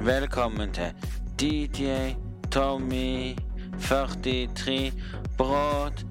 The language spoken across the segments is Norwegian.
Velkommen til DJ Tommy 43 Broadcast.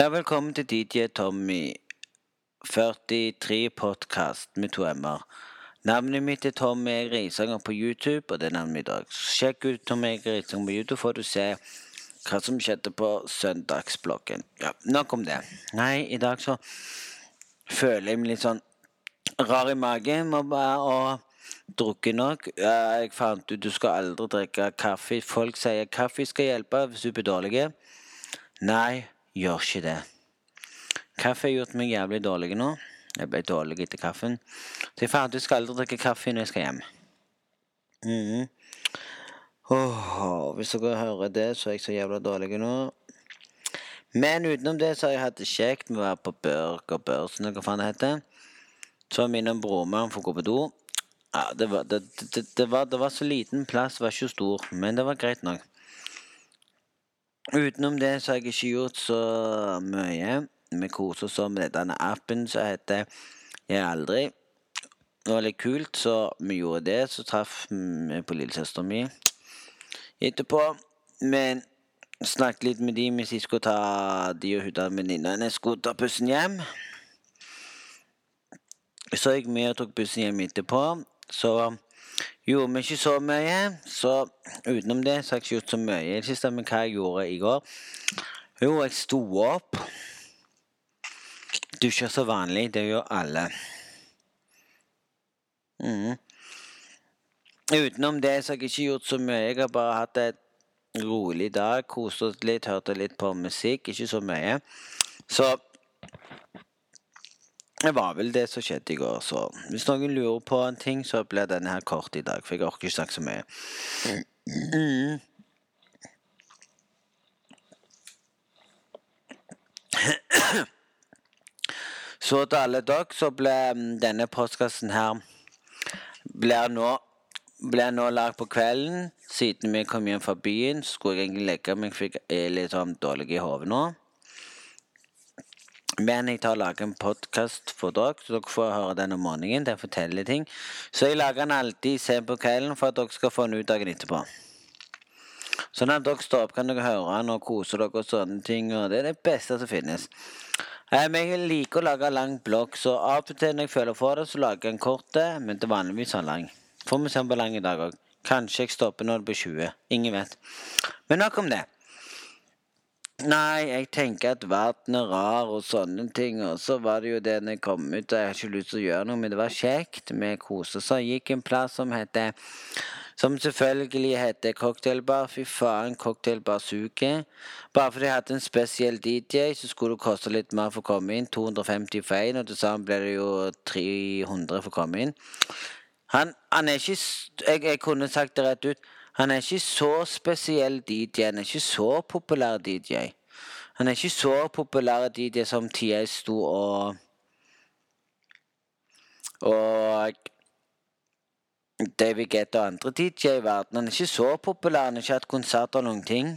Ja, velkommen til DJ Tommy 43 Podcast med to m-er. Navnet mitt er Tommy Eger på YouTube, og det er navnet mitt i dag. Sjekk ut Tommy Eger på YouTube, får du se hva som skjedde på søndagsbloggen. Ja, nok om det. Nei, i dag så føler jeg meg litt sånn rar i magen og bare drukket nok. Jeg fant ut du skal aldri drikke kaffe. Folk sier kaffe skal hjelpe hvis du blir dårlig. Nei, gjør ikke det. Kaffe har gjort meg jævlig dårlig nå. Jeg ble dårlig etter kaffen. Så jeg fant ut du skal aldri drikke kaffe når jeg skal hjem. Mm -hmm. oh, hvis dere hører det, så er jeg så jævla dårlig nå. Men utenom det så har jeg hatt det kjekt med å være på Burger Børsen, eller hva faen det heter. Så minner broren min for å gå på do. Ja, det var, det, det, det, var, det var så liten plass, det var ikke stor, men det var greit nok. Utenom det så har jeg ikke gjort så mye. Vi koser oss med denne appen som heter Jeg aldri. Det var litt kult, så vi gjorde det. Så traff vi på lillesøstera mi etterpå. Men snakket litt med de hvis de skulle ta de og hun venninna hennes skulle ta bussen hjem. Så gikk vi og tok bussen hjem etterpå. Så gjorde vi ikke så mye. Så utenom det så har jeg ikke gjort så mye i det siste. Men hva jeg gjorde i går Jo, jeg sto opp. Dusja så vanlig. Det gjør alle. Mm. Utenom det så har jeg ikke gjort så mye. Jeg har bare hatt et rolig dag. Kost oss litt, hørte litt på musikk. Ikke så mye. Så det var vel det som skjedde i går. Så hvis noen lurer på en ting, så blir denne her kort i dag. For jeg orker ikke snakke så mye. Mm. Så til alle dere så ble mm, denne postkassen her blir nå ble nå lagd på kvelden. Siden vi kom hjem fra byen, skulle jeg egentlig legge meg. Fikk jeg litt sånn dårlig i hodet nå. Men jeg tar og lager en podkast for dere, så dere får høre den om morgenen. Jeg forteller ting. Så jeg lager den alltid sent på kvelden for at dere skal få den ut dagen etterpå. Sånn at dere står opp, kan dere høre den og kose dere og sånne ting. Og det er det beste som finnes. Eh, Men jeg liker å lage lang blokk, så av og til når jeg føler for det, så lager jeg en kort, men til vanligvis sånn lang. Får vi se om på lang i dag òg. Kanskje jeg stopper når det blir 20. Ingen vet. Men nok om det. Nei, jeg tenker at verden er rar og sånne ting. Og så var det jo det når jeg kom ut, og jeg har ikke lyst til å gjøre noe, men det var kjekt. Vi koste oss. Gikk en plass som heter Som selvfølgelig heter cocktailbar. Fy faen, cocktailbar suger. Bare fordi jeg hadde en spesiell DJ, så skulle det koste litt mer for å komme inn. 250 for én, og til sammen ble det jo 300 for å komme inn. Han, han er ikke jeg, jeg kunne sagt det rett ut. Han er ikke så spesiell DJ. Han er ikke så populær DJ. Han er ikke så populær DJ som TI sto og Og David Gett og andre DJ i verden. Han er ikke så populær. Han har ikke hatt konserter og noen ting.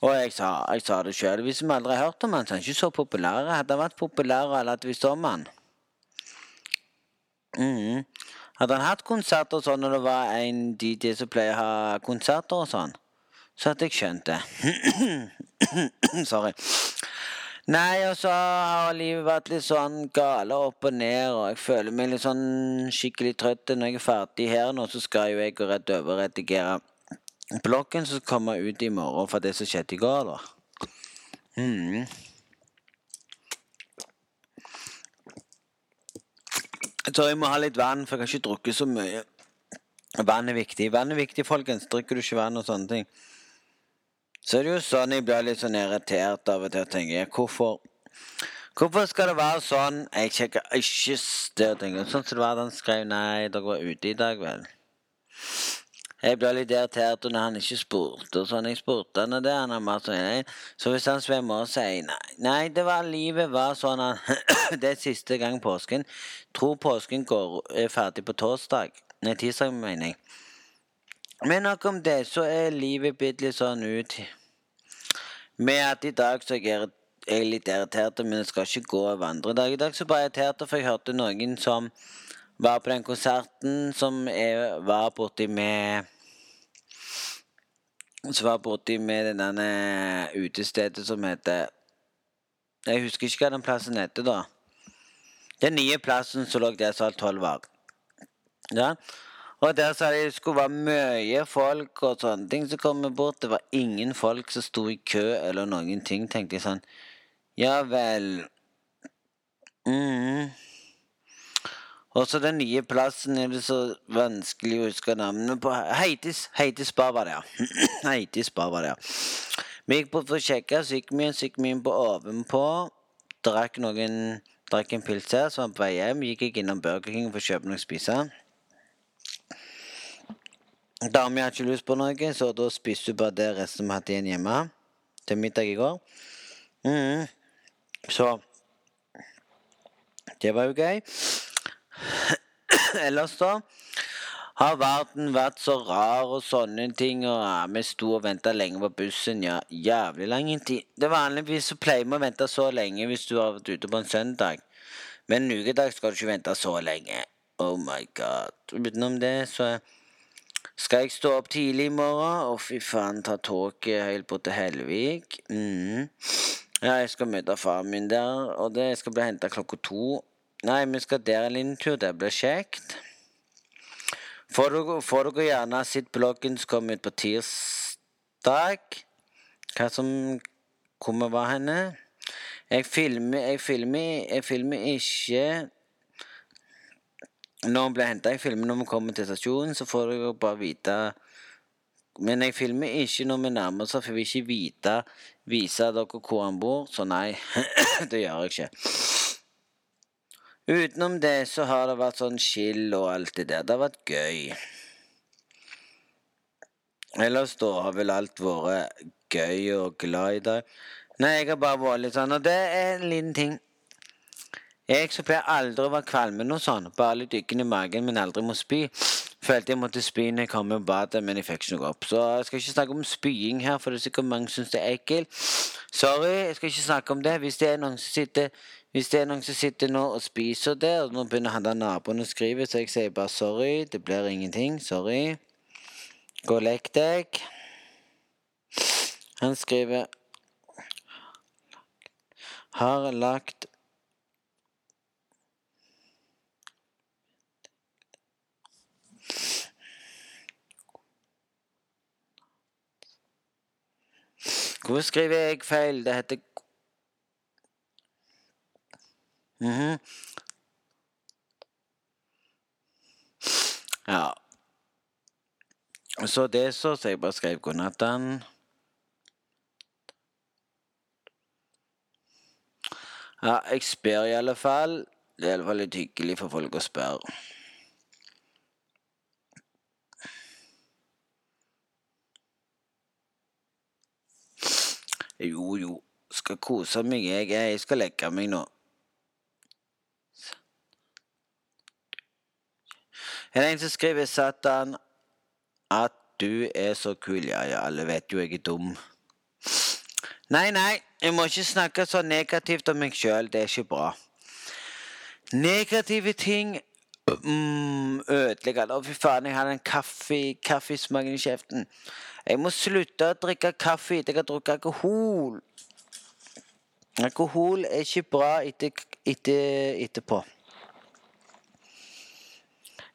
Og jeg sa, jeg sa det sjøl. Hvis vi aldri har hørt om han, så er han ikke så populær. Hadde han vært populær og alle hadde visst om han. Mhm. Hadde han hatt konserter og sånn når det var en DJ som pleier å ha konserter og sånn, så hadde jeg skjønt det. Sorry. Nei, og så har livet vært litt sånn gale opp og ned, og jeg føler meg litt sånn skikkelig trøtt. Når jeg er ferdig her nå, så skal jo jeg gå rett over og redigere bloggen som kommer ut i morgen for det som skjedde i går, da. Mhm. Jeg tror jeg må ha litt vann, for jeg har ikke drukket så mye. Vann er viktig. Vann er viktig, folkens. Drikker du ikke vann og sånne ting. Så er det jo sånn jeg blir litt sånn irritert av og til og tenker hvorfor Hvorfor skal det være sånn? Jeg sjekker ikke det og Sånn som det var da han skrev nei, dere var ute i dag, vel. Jeg ble litt irritert når han ikke spurte. og sånn. Jeg spurte han og det, han bare sånn. Så hvis han svømmer og sier nei Nei, det var livet var sånn han Det er siste gang påsken. Tror påsken går, er ferdig på torsdag. Nei, tirsdag, mener jeg. Men nok om det, så er livet blitt litt sånn ut Med at i dag så er jeg litt irritert, men jeg skal ikke gå over andre dag. I dag så bare irritert, for jeg hørte noen som var på den konserten som jeg var borti med Som var borti med det der utestedet som heter Jeg husker ikke hva den plassen heter, da. Den nye plassen som lå der sal tolv var. Ja. Og der sa de det skulle være mye folk og sånne ting som kom bort. Det var ingen folk som sto i kø eller noen ting. Tenkte jeg sånn Ja vel. Mm. Og så den nye plassen er det så vanskelig å huske navnet på. Heitis, Heitis Bar var det, ja. Heitis Bar var det, ja. Vi gikk på for å sjekke, så gikk vi, så gikk vi inn på ovenpå. Drakk noen Drakk en pils her, så var på vei hjem. Gikk jeg innom Burger King for å kjøpe noe å spise. Dama hadde ikke lyst på noe, så da spiste hun bare det resten vi hadde igjen hjemme. Til middag i går. Mm. Så Det var jo gøy. Ellers, da, har verden vært så rar og sånne ting, og ja, vi sto og venta lenge på bussen. Ja, jævlig lang tid. Det Vanligvis så pleier vi å vente så lenge hvis du har vært ute på en søndag. Men en ukedag skal du ikke vente så lenge. Oh my god. Utenom det, så skal jeg stå opp tidlig i morgen? Å, fy faen, ta toget helt bort til Hellevik. Mm. Ja, jeg skal møte faren min der, og det skal bli henta klokka to. Nei, vi skal der en liten tur. Det blir kjekt. Får dere, gjerne sett bloggen som kommer ut på tirsdag. Hva som kommer var henne. Jeg filmer, jeg filmer, jeg filmer ikke når vi blir henta. i filmen når vi kommer til stasjonen, så får dere bare vite Men jeg filmer ikke når vi nærmer oss, for jeg vil ikke vite vise dere hvor han bor. Så nei, det gjør jeg ikke. Utenom det så har det vært sånn chill og alt det der. Det har vært gøy. Ellers da har vel alt vært gøy og glad i dag. Nei, jeg har bare vært litt sånn, og det er en liten ting. Jeg som pleier aldri å være kvalmen og sånn, bare litt dykkende i magen, men aldri må spy. Følte jeg måtte spy når jeg kom i badet, men jeg fikk ikke noe opp. Så jeg skal ikke snakke om spying her, for det er sikkert mange som syns det er ekkelt. Sorry, jeg skal ikke snakke om det. Hvis det er noen som sitter hvis det er noen som sitter nå og spiser det, og nå begynner han der naboen å skrive, så jeg sier bare sorry, det blir ingenting. Sorry. Gå og legg deg. Han skriver Har lagt Hvorfor skriver jeg feil? Det heter Mhm. Ja. Så det så, så jeg bare skrev god natt, Ja, jeg spør i alle fall. Det er i alle fall litt hyggelig for folk å spørre. Jo, jo. Skal kose meg, jeg. Jeg skal legge meg nå. Er det en som skriver Satan at du er så kul? Ja, ja, alle vet jo jeg er dum. Nei, nei, jeg må ikke snakke så negativt om meg sjøl. Det er ikke bra. Negative ting mm, ødelegger alt. Å, fy faen, jeg hadde en kaffe, kaffesmaken i kjeften. Jeg må slutte å drikke kaffe etter jeg har drukket alkohol. Alkohol er ikke bra etter, etter, etterpå.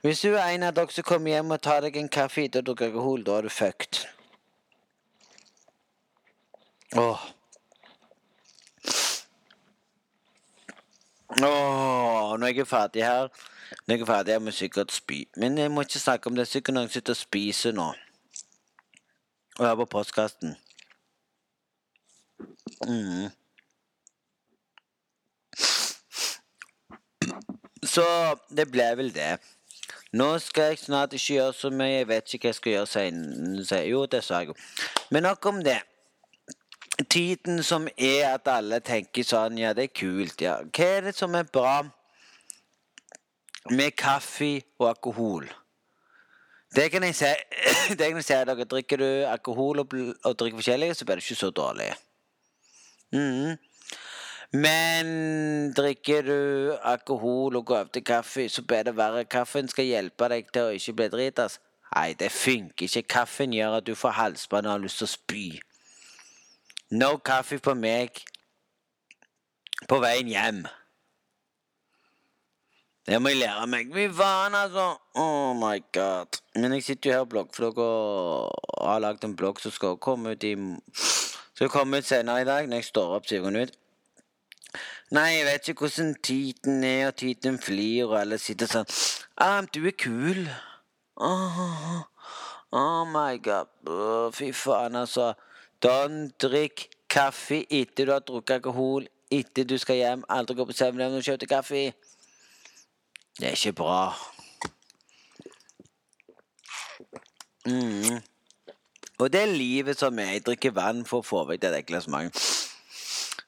Hvis du er en av dere som kommer hjem og tar deg en kaffe etter å drukke alkohol, da er du fucked. Åh. Åh, når jeg er ferdig her Når jeg er ferdig, jeg må sikkert spy. Men jeg må ikke snakke om det. Sikkert noen sitter og spiser nå. Og hører på postkasten. Mm. Så det ble vel det. Nå skal jeg snart ikke gjøre så mye. Jeg vet ikke hva jeg skal gjøre senere. Jo, det sa jeg jo. Men nok om det. Tiden som er at alle tenker sånn Ja, det er kult, ja. Hva er det som er bra med kaffe og alkohol? Det kan jeg si. Det kan jeg si dere. Drikker du alkohol og, og drikker forskjellige, så blir det ikke så dårlig. Mm. Men drikker du alkohol og går over til kaffe, så blir det verre. Kaffen skal hjelpe deg til å ikke bli dritas. Nei, det funker ikke. Kaffen gjør at du får halsbånd og har lyst til å spy. No kaffe på meg på veien hjem. Det må jeg lære meg. Fy faen, altså. Oh my god. Men jeg sitter jo her på bloggflogg og har lagd en blogg som skal komme ut i Skal komme ut senere i dag når jeg står opp syv ut. Nei, jeg vet ikke hvordan titen er, og titen flyr, og alle sitter sånn ah, Du er kul. Oh, oh my god. Oh, fy faen, altså. Don drikk kaffe etter du har drukket alkohol, etter du skal hjem. Aldri gå på 7-Eleven og kjøpe kaffe. Det er ikke bra. Mm. Og det er livet som er. Jeg drikker vann for å få vekk det ekle.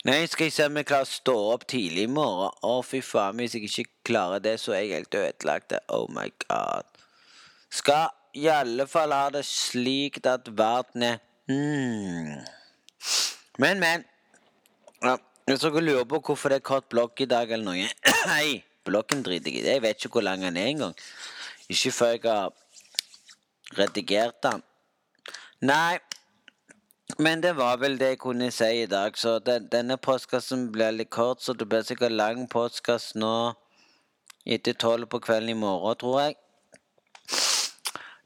Nei, skal jeg se om jeg klarer å stå opp tidlig i morgen. Å, fy faen. Hvis jeg ikke klarer det, så er jeg helt ødelagt. Oh my god. Skal i alle fall ha det slik at verden er hmm. Men, men. Ja, hvis dere lurer på hvorfor det er kort blokk i dag eller noe Hei. blokken driter jeg i. Jeg vet ikke hvor lang den er engang. Ikke før jeg har redigert den. Nei, men det var vel det jeg kunne si i dag. Så den, denne postkassen blir litt kort, så det blir sikkert lang postkass nå etter tolv på kvelden i morgen, tror jeg.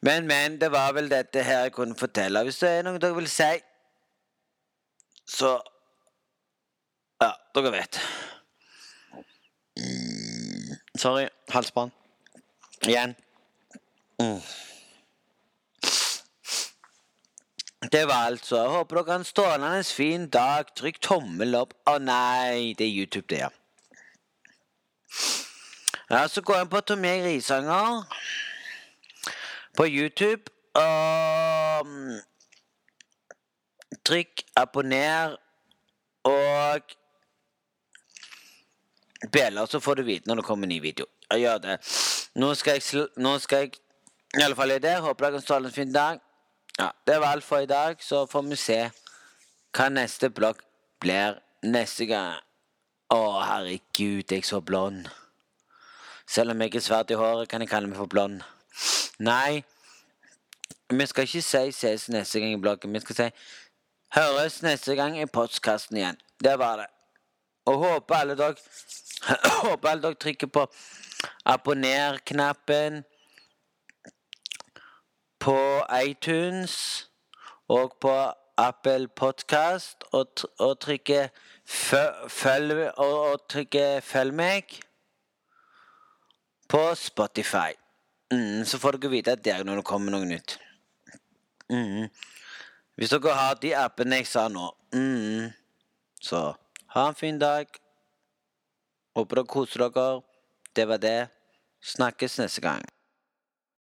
Men, men, det var vel dette her jeg kunne fortelle. Hvis det er noe dere vil si, så Ja, dere vet. Sorry. Halsbånd. Igjen. Mm. Det var altså. Jeg håper dere har en strålende fin dag. Trykk tommel opp. Å nei, det er YouTube, det, ja. Ja, Så går jeg på Tomé Risanger på YouTube. Og mm, trykk abonner og Bjeller, så får du vite når det kommer en ny video. Jeg gjør det. Nå skal jeg, nå skal jeg i alle fall i det. Håper dere kan en fin dag. Ja, Det var alt for i dag. Så får vi se hva neste blogg blir neste gang. Å, herregud, jeg er så blond. Selv om jeg er svart i håret, kan jeg kalle meg for blond. Nei, vi skal ikke si ses neste gang i bloggen. Vi skal si høres neste gang i postkassen igjen. Det var det. Og håper alle dere Håper alle dere trykker på abonner-knappen på iTunes og på Apple Podcast og, og trykker følg og, og trykke 'følg meg' på Spotify. Mm, så får dere vite at det er når det kommer noe nytt. Mm. Hvis dere har de appene jeg sa nå, mm, så ha en fin dag. Håper dere koser dere. Det var det. Snakkes neste gang.